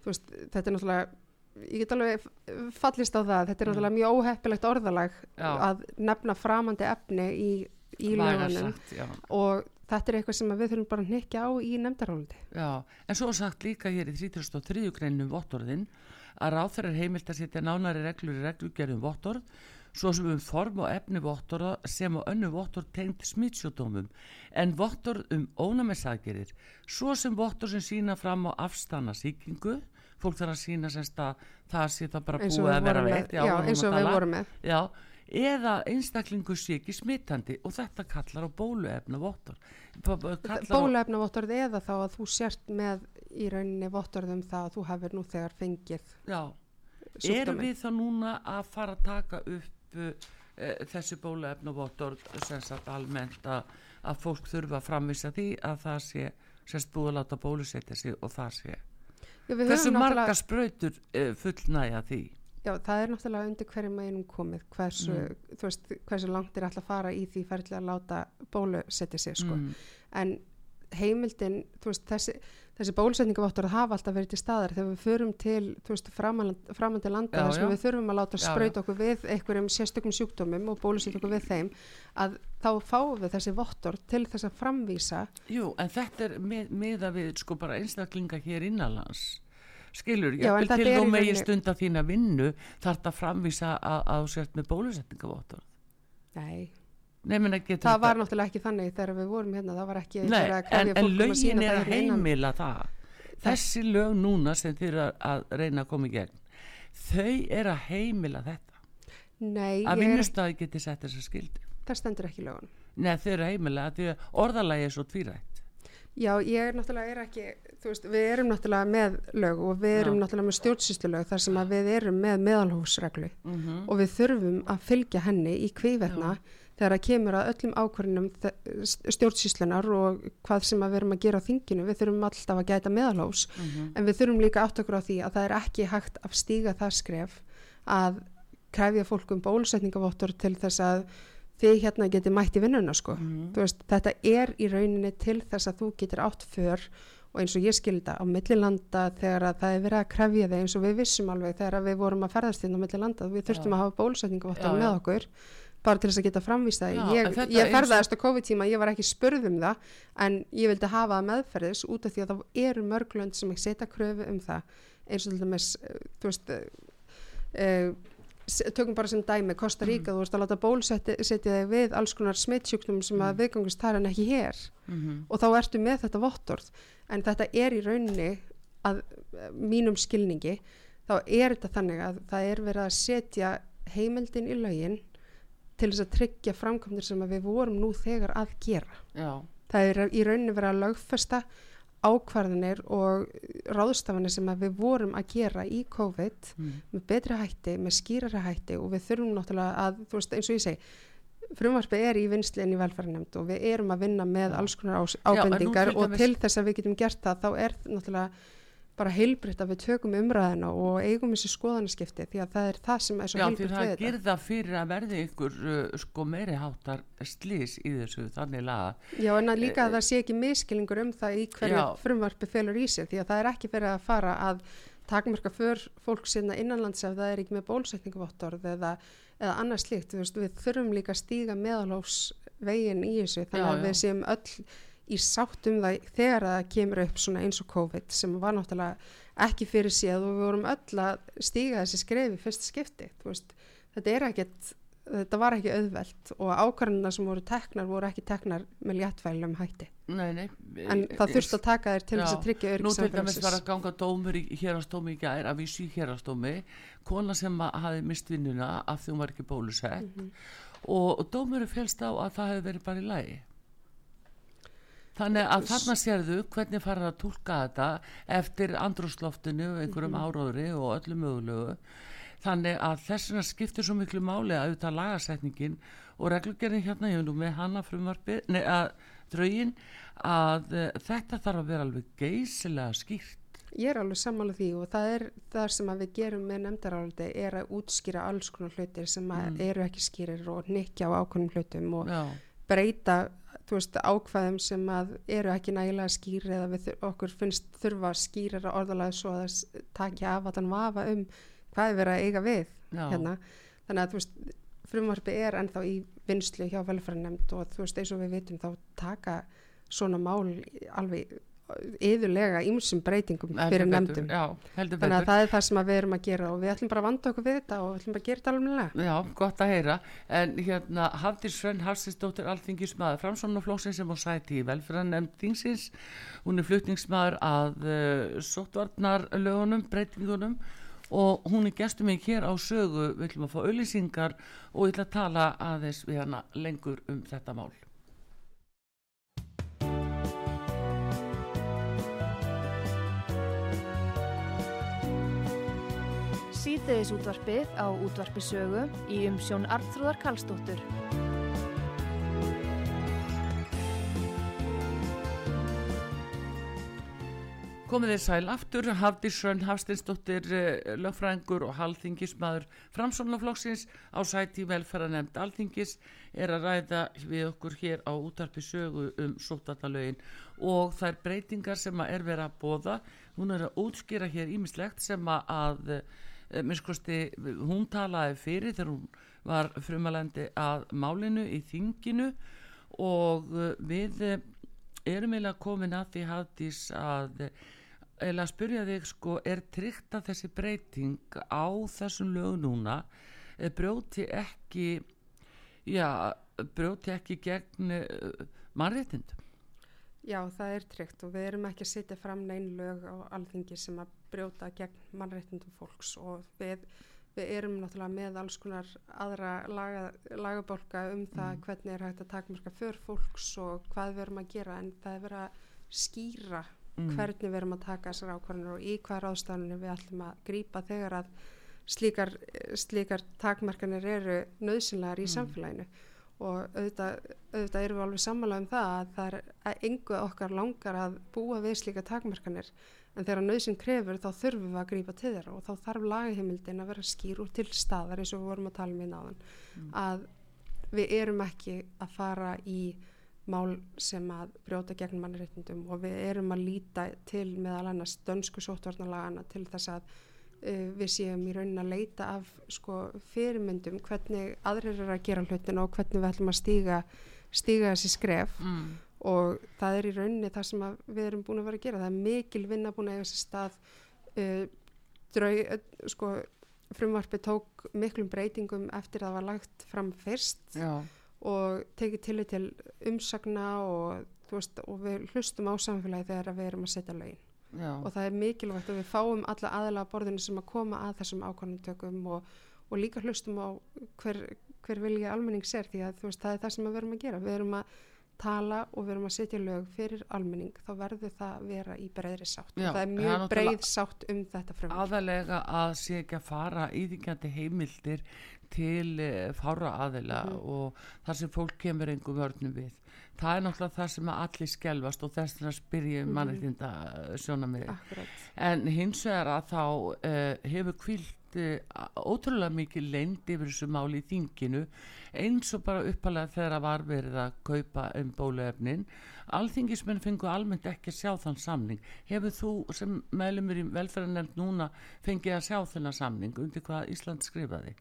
veist, þetta er náttúrulega ég get alveg fallist á það þetta er náttúrulega mjög óheppilegt orðalag já. að nefna framandi efni í, í lögunum og þetta er eitthvað sem við þurfum bara að nekja á í nefndarálandi Já, en svo sagt líka hér í 33. greinum vottorðin að ráþur er heimilt að setja nánari reglur í reglugjörðum vottorð svo sem um form og efni vottorða sem á önnu vottorð tengt smittsjódómum en vottorð um ónæmisaggerir svo sem vottorð sem sína fram á afstanna síkingu fólk þarf að sína semst að það sé það bara búið að vera veikt já, eins og við vorum með. Já, eða einstaklingu sé ekki smittandi og þetta kallar á bóluefna vottor bóluefna vottorð eða þá að þú sért með í rauninni vottorðum það að þú hefur nú þegar fengið já, erum við þá núna að fara að taka upp uh, þessi bóluefna vottorð sem sagt almennt að, að fólk þurfa að framvisa því að það sé sérst búið að láta bólusetja sig og það sé já, hversu marga spröytur uh, fullnæja því Já, það er náttúrulega undir hverju meginum komið hversu, mm. veist, hversu langt er alltaf að fara í því ferðilega að láta bólu setja sig sko. mm. en heimildin veist, þessi, þessi bólusetningaváttur hafa alltaf verið til staðar þegar við förum til framandi landa þess að við þurfum að láta spröyt okkur við einhverjum sérstökum sjúkdómum og bólusetja okkur við þeim að þá fáum við þessi váttur til þess að framvísa. Jú, en þetta er með, meða við sko bara einstaklinga hér innanlands. Skilur, ég vil til þú megin stund að þína vinnu það að framvísa að, sért með bólusetningavóttur Nei. Nei, það var náttúrulega ekki þannig þegar við vorum hérna, það var ekki Nei, en, en lögin er að heimila það. Þessi lög núna sem þið eru að reyna að koma í gegn þau er að heimila þetta. Nei, að vinnustæði geti sett þessa skildi það stendur ekki lögun Nei, heimila að því að orðalagi er svo tvírætt Já, ég er náttúrulega er ekki, veist, við erum náttúrulega með lög og við erum Já. náttúrulega með stjórnsýstlög þar sem að við erum með meðalhófsreglu mm -hmm. og við þurfum að fylgja henni í kvívetna Já. þegar að kemur að öllum ákvörnum stjórnsýslunar og hvað sem að við erum að gera á þinginu, við þurfum alltaf að gæta meðalhófs, mm -hmm. en við þurfum líka átt okkur á því að það er ekki hægt að stíga það skref að krefja fólkum bólusetningavottur til þess að þið hérna geti mætt í vinnuna sko mm. veist, þetta er í rauninni til þess að þú getur átt för og eins og ég skilda á millilanda þegar að það er verið að krefja þig eins og við vissum alveg þegar við vorum að ferðast inn á millilanda við þurftum já. að hafa bólusetningu með okkur bara til þess að geta framvísta ég, ég ferðast á COVID-tíma, ég var ekki spurð um það en ég vildi hafa meðferðis út af því að það eru mörglönd sem ekki setja kröfu um það eins og til dæmis þú veist uh, tökum bara sem dæmi, Costa Rica, mm. þú veist að láta bólsetja þig við alls konar smittsjúknum sem að mm. viðgangast þar en ekki hér mm -hmm. og þá ertu með þetta vottorð en þetta er í rauninni að mínum skilningi þá er þetta þannig að það er verið að setja heimildin í laugin til þess að tryggja framkvæmdur sem við vorum nú þegar að gera Já. það er í rauninni verið að lögfesta ákvarðanir og ráðstafanir sem við vorum að gera í COVID mm. með betri hætti, með skýrari hætti og við þurfum náttúrulega að, þú veist eins og ég segi, frumvarpið er í vinsli en í velfæranemnd og við erum að vinna með alls konar ábendingar og til þess að við getum gert það, þá er náttúrulega bara heilbritt að við tökum umræðina og eigum þessi skoðanaskipti því að það er það sem er svo heilbritt við þetta. Já því það gerða fyrir að verði ykkur uh, sko meiri háttar slís í þessu þannig laga. Já en að líka að það sé ekki miskilingur um það í hverju frumvarpi felur í sig því að það er ekki verið að fara að takmarka för fólk sinna innanlands ef það er ekki með bólsetningavottorð eða, eða annars slíkt. Við, þurfum líka að stíga meðalófsvegin í þessu þannig já, að já. við séum öll í sátt um það þegar það kemur upp svona eins og COVID sem var náttúrulega ekki fyrir síðan og við vorum öll að stíga þessi skrefi fyrst skipti veist, þetta er ekkert þetta var ekki auðvelt og ákvarðina sem voru teknar voru ekki teknar með léttfælum hætti. Nei, nei, en það þurfti að taka þér til þess að tryggja örygg Nú til dæmis var að ganga dómur í hérastómi í gær að vísu í hérastómi kona sem hafi mist vinnuna af því hún var ekki bólusett. Mm -hmm. og, og dómur er félst á að það hefði verið bara í lagi Þannig að þarna sérðu hvernig farið að tólka þetta eftir andrúsloftinu, einhverjum -hmm. áróðri og öllu mögulegu. Þannig að þessuna skiptir svo miklu máli að auðvitað lagasetningin og reglugerðin hérna, ég hef nú með hana frumvarfi, nei að draugin, að uh, þetta þarf að vera alveg geysilega skýrt. Ég er alveg sammála því og það er það sem við gerum með nefndaráldi er að útskýra alls konar hlutir sem mm. eru ekki skýrir og nikja á ákonum hlutum og Já. breyta veist, ákvæðum sem eru ekki nægilega skýri eða við, okkur finnst þurfa skýrara orðalega svo að það takja af að hann vafa um hvað er verið að eiga við hérna. þannig að veist, frumvarfi er ennþá í vinslu hjá velfæranemnd og þú veist eins og við vitum þá taka svona mál alveg yðurlega ímsum breytingum fyrir nefndum. þannig að það er það sem við erum að gera og við ætlum bara að vanda okkur við þetta og við ætlum bara að gera þetta alveg Já, gott að heyra. En hérna Hafdir Svenn Harsisdóttir Alþingismæður Framsónuflóksin sem á sæti í velfæran nefndingsins hún er flutningsmæður að uh, sóttvarnarlögunum, breytingunum og hún er gestur mig hér á sögu. Við ætlum að fá auðlýsingar og ég ætla að tala aðeins við hana lengur um þetta mál Síðdeðis útvarpið á útvarpisögu í umsjón Arnþróðar Kallstóttur Komið þið sæl aftur, Hafdísrönn Hafstinsdóttir, eh, lögfræðingur og halþingismadur framsónaflokksins á sæti velferðanemnd alþingis er að ræða við okkur hér á útarpi sögu um sótatalögin og þær breytingar sem að er verið að bóða, hún er að útskýra hér ímislegt sem að, eh, minnskosti, hún talaði fyrir þegar hún var frumalendi að málinu í þinginu og eh, við erum eiginlega komin að því Hafdís að eða að spyrja þig sko er tryggt að þessi breyting á þessum lög núna eh, brjóti ekki já, brjóti ekki gegn mannréttindum? Já, það er tryggt og við erum ekki að setja fram neyn lög á alþingi sem að brjóta gegn mannréttindum fólks og við, við erum náttúrulega með alls konar aðra laga, lagabólka um það mm. hvernig er hægt að takmarka för fólks og hvað við erum að gera en það er verið að skýra mm. hvernig við erum að taka þessar ákvarðanir og í hvað ráðstafninu við ætlum að grýpa þegar að slíkar, slíkar takmarkanir eru nöðsynlegar í mm. samfélaginu og auðvitað, auðvitað erum við alveg sammálað um það að það er engu okkar langar að búa við slíka takmarkanir en þegar nöðsyn krefur þá þurfum við að grýpa til þeirra og þá þarf lagahimildin að vera skýr úr til staðar eins og við vorum að tala um í náðan mm. að við erum ekki að fara í mál sem að brjóta gegn mannreitndum og við erum að líta til meðal annars dönsku sótvarnalagana til þess að uh, við séum í raunin að leita af sko, fyrirmyndum hvernig aðrir eru að gera hlutin og hvernig við ætlum að stíga, stíga þessi skref mm. Og það er í rauninni það sem við erum búin að vera að gera. Það er mikil vinna búin að eiga þessi stað uh, draug, uh, sko frumvarfi tók miklum breytingum eftir að það var lagt fram fyrst Já. og tekið til til umsagna og, veist, og við hlustum á samfélagi þegar við erum að setja lögin. Já. og það er mikilvægt að við fáum alla aðalega borðinu sem að koma að þessum ákvæmumtökum og, og líka hlustum á hver, hver vilja almenning sér því að veist, það er það sem við erum að gera. Við erum að tala og við erum að setja lög fyrir almenning þá verður það að vera í breyðri sátt Já, það er mjög breið sátt um þetta frumar. Aðalega að sé ekki að fara íðingjandi heimildir til uh, fára aðila mm. og þar sem fólk kemur engum vörnum við. Það er náttúrulega það sem að allir skjálfast og þess að spyrja mm. mannreitinda sjóna með. En hins vegar að þá uh, hefur kvilt ótrúlega mikið leind yfir þessu máli í þinginu eins og bara uppalega þegar að var verið að kaupa um bóluefnin alþingismenn fengu almennt ekki að sjá þann samning hefur þú sem meðlumur í velferðarnefnd núna fengið að sjá þennan samning undir hvað Ísland skrifaði?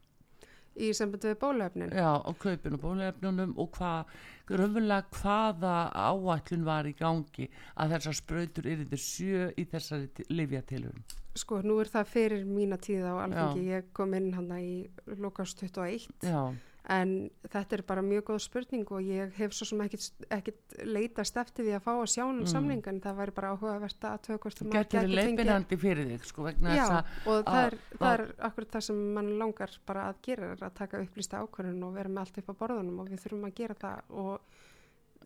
Í sambandi við bólefnin Já, og kaupinu bólefnunum og hvað, raunverulega hvaða áætlun var í gangi að þessar spröytur er þetta sjö í þessari livjatilun Sko, nú er það fyrir mína tíða á alfengi, ég kom inn hann í lokast 21 Já en þetta er bara mjög góð spurning og ég hef svo sem ekkert leitast eftir því að fá að sjá um mm. samling en það væri bara áhugavert að tökast um Getur þið leipinandi fyrir þig sko Já, og það er, það er akkurat það sem mann langar bara að gera að taka upplýsta ákvörðun og vera með allt upp á borðunum og við þurfum að gera það og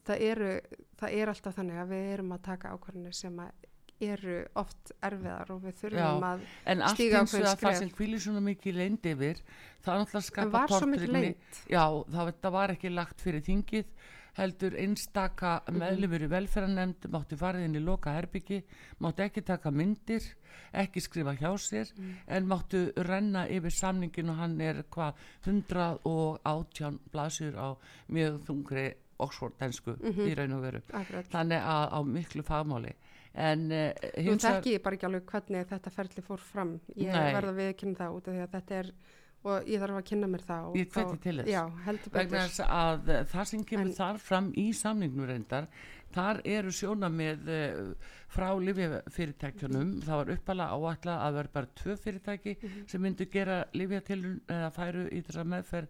það eru, það er alltaf þannig að við erum að taka ákvörðunni sem að eru oft erfiðar og við þurfum Já, að stíga á hverju skref. En allt eins og að það sem kvílir svona mikið leind yfir, það er náttúrulega skapa tortrygni. Já, það, var ekki lagt fyrir þingið, heldur einstaka -hmm. meðlumur í velferðanemnd, máttu farið inn í loka herbyggi, máttu ekki taka myndir, ekki skrifa hjá sér, mm. en máttu renna yfir samningin og hann er hvað 118 blasur á mjög þungri Oxford-densku mm -hmm. í raun og veru. Akkurat. Þannig að á miklu fagmáli en uh, Þú þekki ég bara ekki alveg hvernig þetta ferli fór fram. Ég Nei. verða við að kynna það út af því að þetta er og ég þarf að kynna mér það Ég hveti til þess. Já, heldur betur. Að það sem kemur en, þar fram í samningnum reyndar þar eru sjóna með uh, frá livjafyrirtækjunum það var uppala áallega að vera bara tvö fyrirtæki mm -hmm. sem myndu gera livjatilun eða færu í þessa meðferð.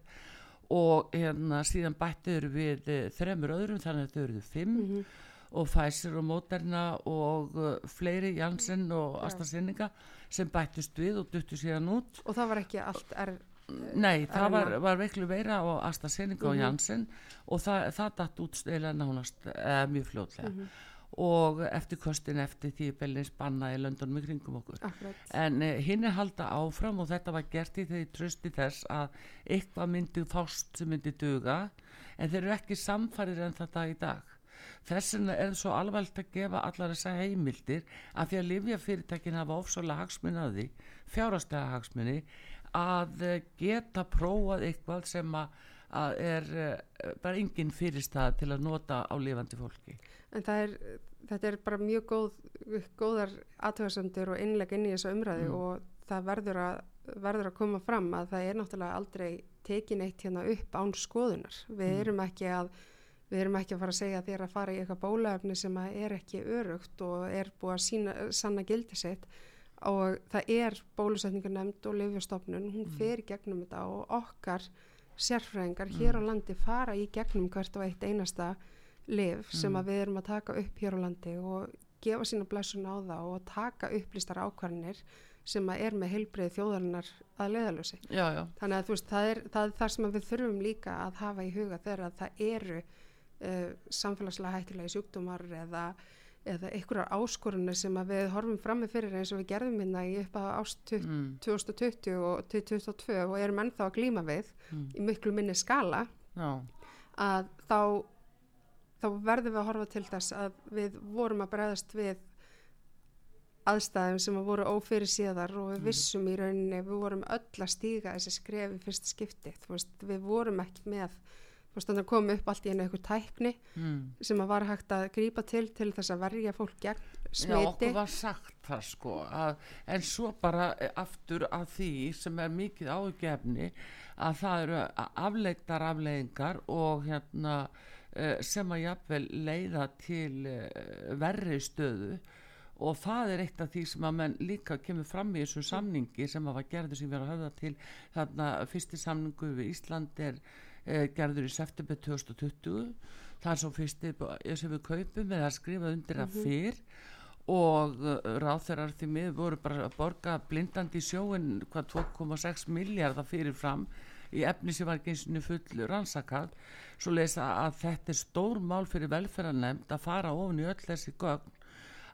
Og hérna síðan bættiður við uh, þremur öðrum þannig að þau eruðu fimm. Mm -hmm og Pfizer og Moderna og uh, fleiri Janssen og AstraZeneca sem bættist við og duttu síðan út og það var ekki allt er, nei, það var, var veiklu veira og AstraZeneca mm -hmm. og. Janssen og það, það datt út stila nánast eh, mjög fljóðlega mm -hmm. og eftir kostin eftir því belins banna í löndunum í kringum okkur Akkurat. en eh, hinn er halda áfram og þetta var gert í þeirri trösti þess að eitthvað myndi fást sem myndi duga en þeir eru ekki samfærir en þetta í dag þess vegna er það svo alveg að gefa allar þessa heimildir að því að livjafyrirtækin hafa að því fjárhastlega hagsmunni að eh, geta prófað eitthvað sem að, er uh, bara engin fyrirstað til að nota á lifandi fólki en er, þetta er bara mjög góð, góðar aðtöðasendur og innleg inn í þessu umræði mm. og það verður að, verður að koma fram að það er náttúrulega aldrei tekin eitt hérna upp án skoðunar við mm. erum ekki að við erum ekki að fara að segja að þér að fara í eitthvað bólefni sem er ekki örugt og er búið að sína, sanna gildi sitt og það er bólusetningar nefnd og lifjastofnun, hún mm. fer gegnum þetta og okkar sérfræðingar mm. hér á landi fara í gegnum hvert og eitt einasta liv sem mm. að við erum að taka upp hér á landi og gefa sína blessun á það og taka upplýstar ákvarðinir sem að er með heilbreið þjóðarinnar að leiðalösi. Þannig að þú veist, það er, það er það sem við þurfum líka að hafa í huga þegar að það eru uh, samfélagslega hættilegi sjúkdómar eða, eða einhverjar áskorunni sem við horfum fram með fyrir eins og við gerðum hérna í upp á ást mm. 2020 og 2022 og erum ennþá að glíma við mm. í miklu minni skala Já. að þá þá verðum við að horfa til þess að við vorum að bregðast við aðstæðum sem að voru ófyrir síðar og við mm. vissum í rauninni, við vorum öll að stíga þessi skrefi fyrst skiptið, veist, við vorum ekki með þannig að koma upp allt í einu eitthvað tækni mm. sem að var hægt að grýpa til til þess að verja fólk gegn smiti. Já, okkur var sagt það sko að, en svo bara aftur af því sem er mikið ágefni að það eru afleiktar afleiðingar og hérna eh, sem að jafnvel leiða til eh, verri stöðu og það er eitt af því sem að menn líka kemur fram í þessu samningi sem að var gerður sem erum að höfða til þarna fyrsti samningu við Ísland er eh, gerður í september 2020 það er svo fyrsti sem við kaupum að skrifa undir að mhm. fyrr. Og uh, ráþeirar því mið voru bara að borga blindandi í sjóin hvað 2,6 miljardar fyrir fram í efni sem var ekki eins og full rannsakað. Svo lesa að þetta er stór mál fyrir velferðarnemnd að fara ofin í öll þessi gögn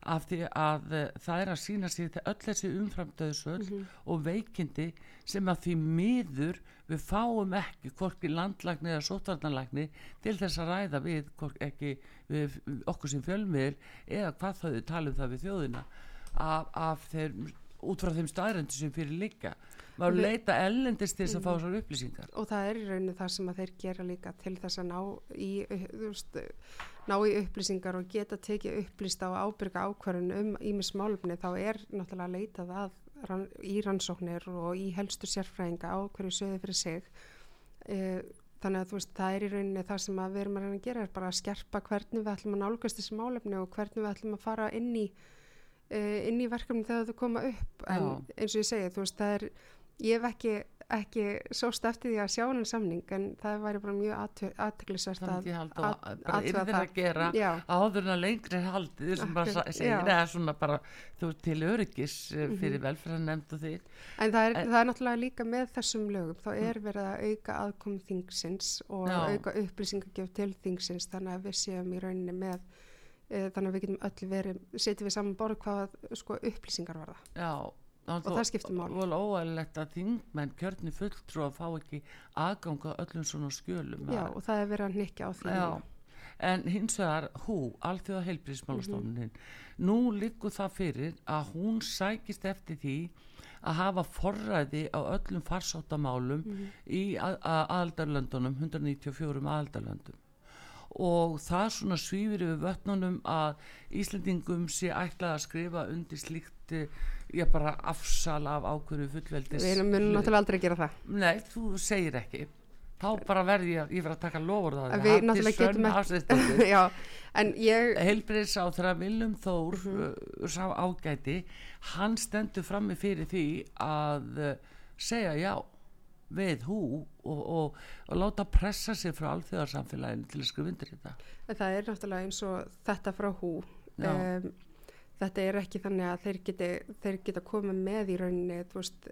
af því að uh, það er að sína sér til öll þessi umframdöðsöld mm -hmm. og veikindi sem að því miður við fáum ekki hvorki landlagni eða sótvarnalagni til þess að ræða við, ekki, við okkur sem fjölmiðil eða hvað þau talum það við þjóðina af, af þeir út frá þeim staðröndu sem fyrir líka maður við, leita ellendist til þess að fá mhm. þessar upplýsingar og það er í rauninu það sem að þeir gera líka til þess að ná í, veist, ná í upplýsingar og geta tekið upplýsta og ábyrga ákvarðun um ímis málumni þá er náttúrulega leitað að rann, í rannsóknir og í helstu sérfræðinga á hverju söðu fyrir sig e, þannig að veist, það er í rauninni það sem við erum að reyna að gera er bara að skerpa hvernig við ætlum að nálgast þessi málumni og hvernig við ætlum að fara inn í uh, inn í verkefni þegar þú koma upp en Já. eins og ég segi, þú veist, það er ég hef ekki, ekki sóst eftir því að sjá hennar samning en það væri bara mjög aðtöklusvært að bara yfir að gera Já. áður en að lengri haldi þessum bara segir eða svona bara þú til öryggis mm -hmm. fyrir velferðarnemnd og því en það er, en það er náttúrulega líka með þessum lögum þá er mm. verið að auka aðkom þingsins og Já. auka upplýsingagjöf til þingsins þannig að við séum í rauninni með e, þannig að við getum öll verið, setjum við saman borð hvað sko, upplýsingar var það Já, og það skiptir mál og óæðilegt að þingmenn kjörni fulltrú að fá ekki aðganga öllum svona skjölum Já, og það er verið að nikja á því Já, en hins vegar hú, allþjóða heilbríðismálastofnin mm -hmm. nú likur það fyrir að hún sækist eftir því að hafa forræði á öllum farsáttamálum mm -hmm. í aðaldarlöndunum 194 aðaldarlöndum og það svona svífir yfir vötnunum að Íslandingum sé ætlað að skrifa undir slíkt ég bara afsala af ákveðu fullveldis Við munum náttúrulega aldrei gera það. Nei, þú segir ekki. Þá bara verði ég, ég verði að taka lofur það við náttúrulega getum ekki já, en ég heilbriðs á þeirra Viljum Þór mm -hmm. sá ágæti hann stendur frammi fyrir því að uh, segja já við hú og, og, og láta pressa sig frá alþjóðarsamfélaginu til að skrifa undir þetta. Það er náttúrulega eins og þetta frá hú. Um, þetta er ekki þannig að þeir geti, þeir geta komið með í rauninni veist,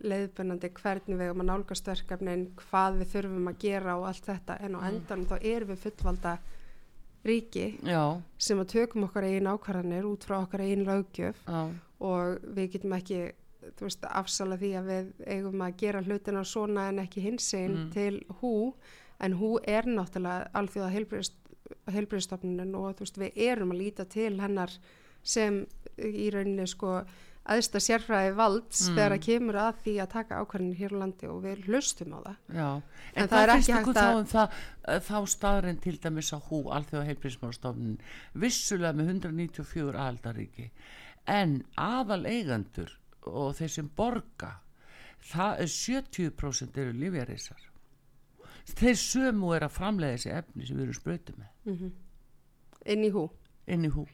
leiðbennandi hvernig við erum að nálgast verkefnin, hvað við þurfum að gera og allt þetta en á mm. endan þá erum við fullvalda ríki Já. sem að tökum okkar einn ákvarðanir út frá okkar einn lögjöf Já. og við getum ekki veist, afsala því að við eigum að gera hlutina svona en ekki hins einn mm. til hú en hú er náttúrulega alþjóða heilbreyðstofnun og veist, við erum að líta til hennar sem í rauninni sko aðsta sérfræði valds mm. þegar að kemur að því að taka ákvarðinir hér á landi og við hlustum á það. Já, en, en það er ekki hægt að um það, eh, þá staðurinn til dæmis á hú alþjóða heilbríðsmálstofnun vissulega með 194 aldaríki en aðal eigandur og þeir sem borga það er 70% eru lífjarísar þeir sömu er að framlega þessi efni sem við erum spröytið með. Mm -hmm. inn í hú? Inn í hú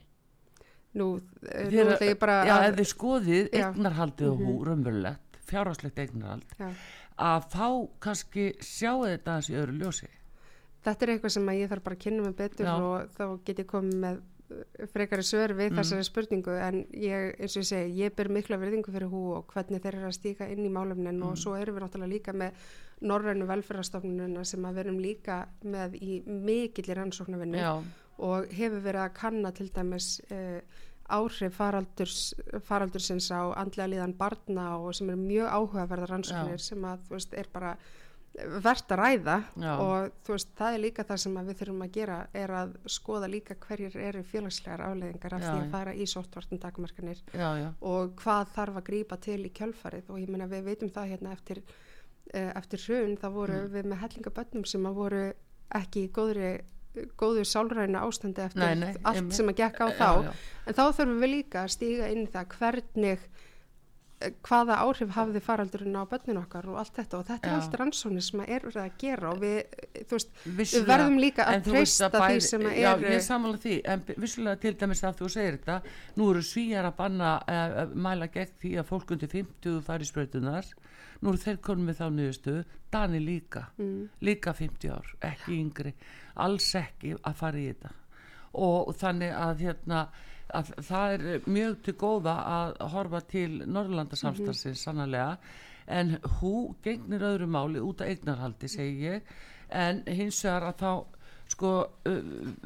Nú, eh, nú ætla ég bara Já, ef þið skoðið eignarhaldið og hú, mhm. raunverulegt, fjárháslegt eignarhald já. að þá kannski sjáu þetta aðeins í öðru ljósi Þetta er eitthvað sem ég þarf bara að kynna mig betur já. og þá get ég komið með eh, frekari sör við mm. þessari spurningu en ég, eins og ég segi, ég ber mikla verðingu fyrir hú og hvernig þeir eru að stíka inn í málumnin mm. og svo erum við náttúrulega líka með norrænu velferðarstofnununa sem að verum líka með í mikillir ansóknarvinnu og hefur verið að kanna til dæmis uh, áhrif faraldurs, faraldursins á andlega líðan barna og sem er mjög áhugaverðar rannsóknir sem að þú veist er bara verðt að ræða já. og þú veist það er líka það sem við þurfum að gera er að skoða líka hverjir eru félagslegar áleiðingar af já, því að fara í sortvartin dagmarkanir og hvað þarf að grýpa til í kjölfarið og ég menna við veitum það hérna eftir, eh, eftir hrun það voru mm. við með hellingabönnum sem að voru ekki í góðri góðu sálræna ástandi eftir nei, nei, allt emi. sem að gekka á þá já, já. en þá þurfum við líka að stíga inn í það hvernig eh, hvaða áhrif hafði faraldurinn á börnun okkar og allt þetta og þetta já. er allt rannsóknir sem er verið að gera og við, veist, vissulega, við verðum líka að treysta því sem að er Já, ég samanlega því, en vissulega til dæmis að þú segir þetta, nú eru svíjar að banna að uh, mæla gegn því að fólk undir 50 fari spröytunar nú eru þeir konum við þá nýðustu Dani líka, mm. líka 50 ár ekki yngri. Alls ekki að fara í þetta. Og þannig að hérna að það er mjög til góða að horfa til Norrlandasamstansins mm -hmm. sannlega en hú gegnir öðru máli út af eignarhaldi segi ég en hins vegar að þá sko uh,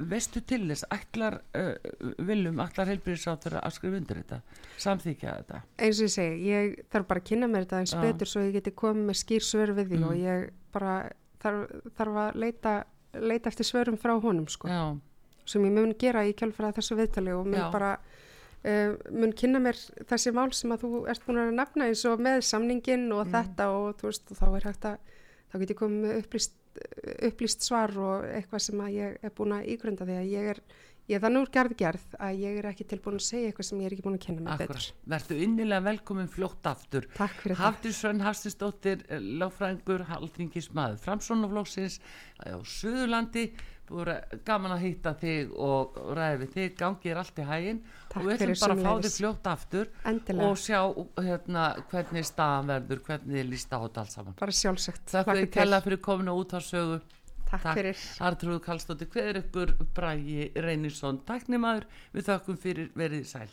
veistu til þess ætlar uh, viljum ætlar heilbríðisáttur að skrifa undir þetta samþykja þetta eins og ég segi, ég þarf bara að kynna mér þetta eins betur svo ég geti komið með skýr svör við því mm. og ég bara þarf, þarf að leita leita eftir svörum frá honum sko Já. sem ég mun gera í kjálfara þessu viðtali og mun Já. bara uh, mun kynna mér þessi mál sem að þú ert búin að nefna eins og með samningin og mm. þetta og þú veist og þá er hægt að þá get ég komið með upplýst, upplýst svar og eitthvað sem að ég er búin að ígrunda því að ég er Ég er þannig úr gerð gerð að ég er ekki tilbúin að segja eitthvað sem ég er ekki búin að kenna mig betur. Verðu innilega velkomin fljótt aftur. Takk fyrir það. Haftur Svönn Haftinsdóttir, eh, láfræðingur, haldingismað, framsónaflóksins á Suðurlandi. Búið gaman að hýtta þig og ræði við þig. Gangi er allt í hægin og við ætlum bara að fá þig fljótt aftur Endilega. og sjá hérna, hvernig staðan verður, hvernig þið lísta á þetta allt saman. Bara sjálfsagt. Takk fyrir fyrir kominu út á sögu. Takk, Takk fyrir. Artrúð Kallstóttir, hver ykkur Brægi Reynisson, takknimaður, við þakkum fyrir verið sæl.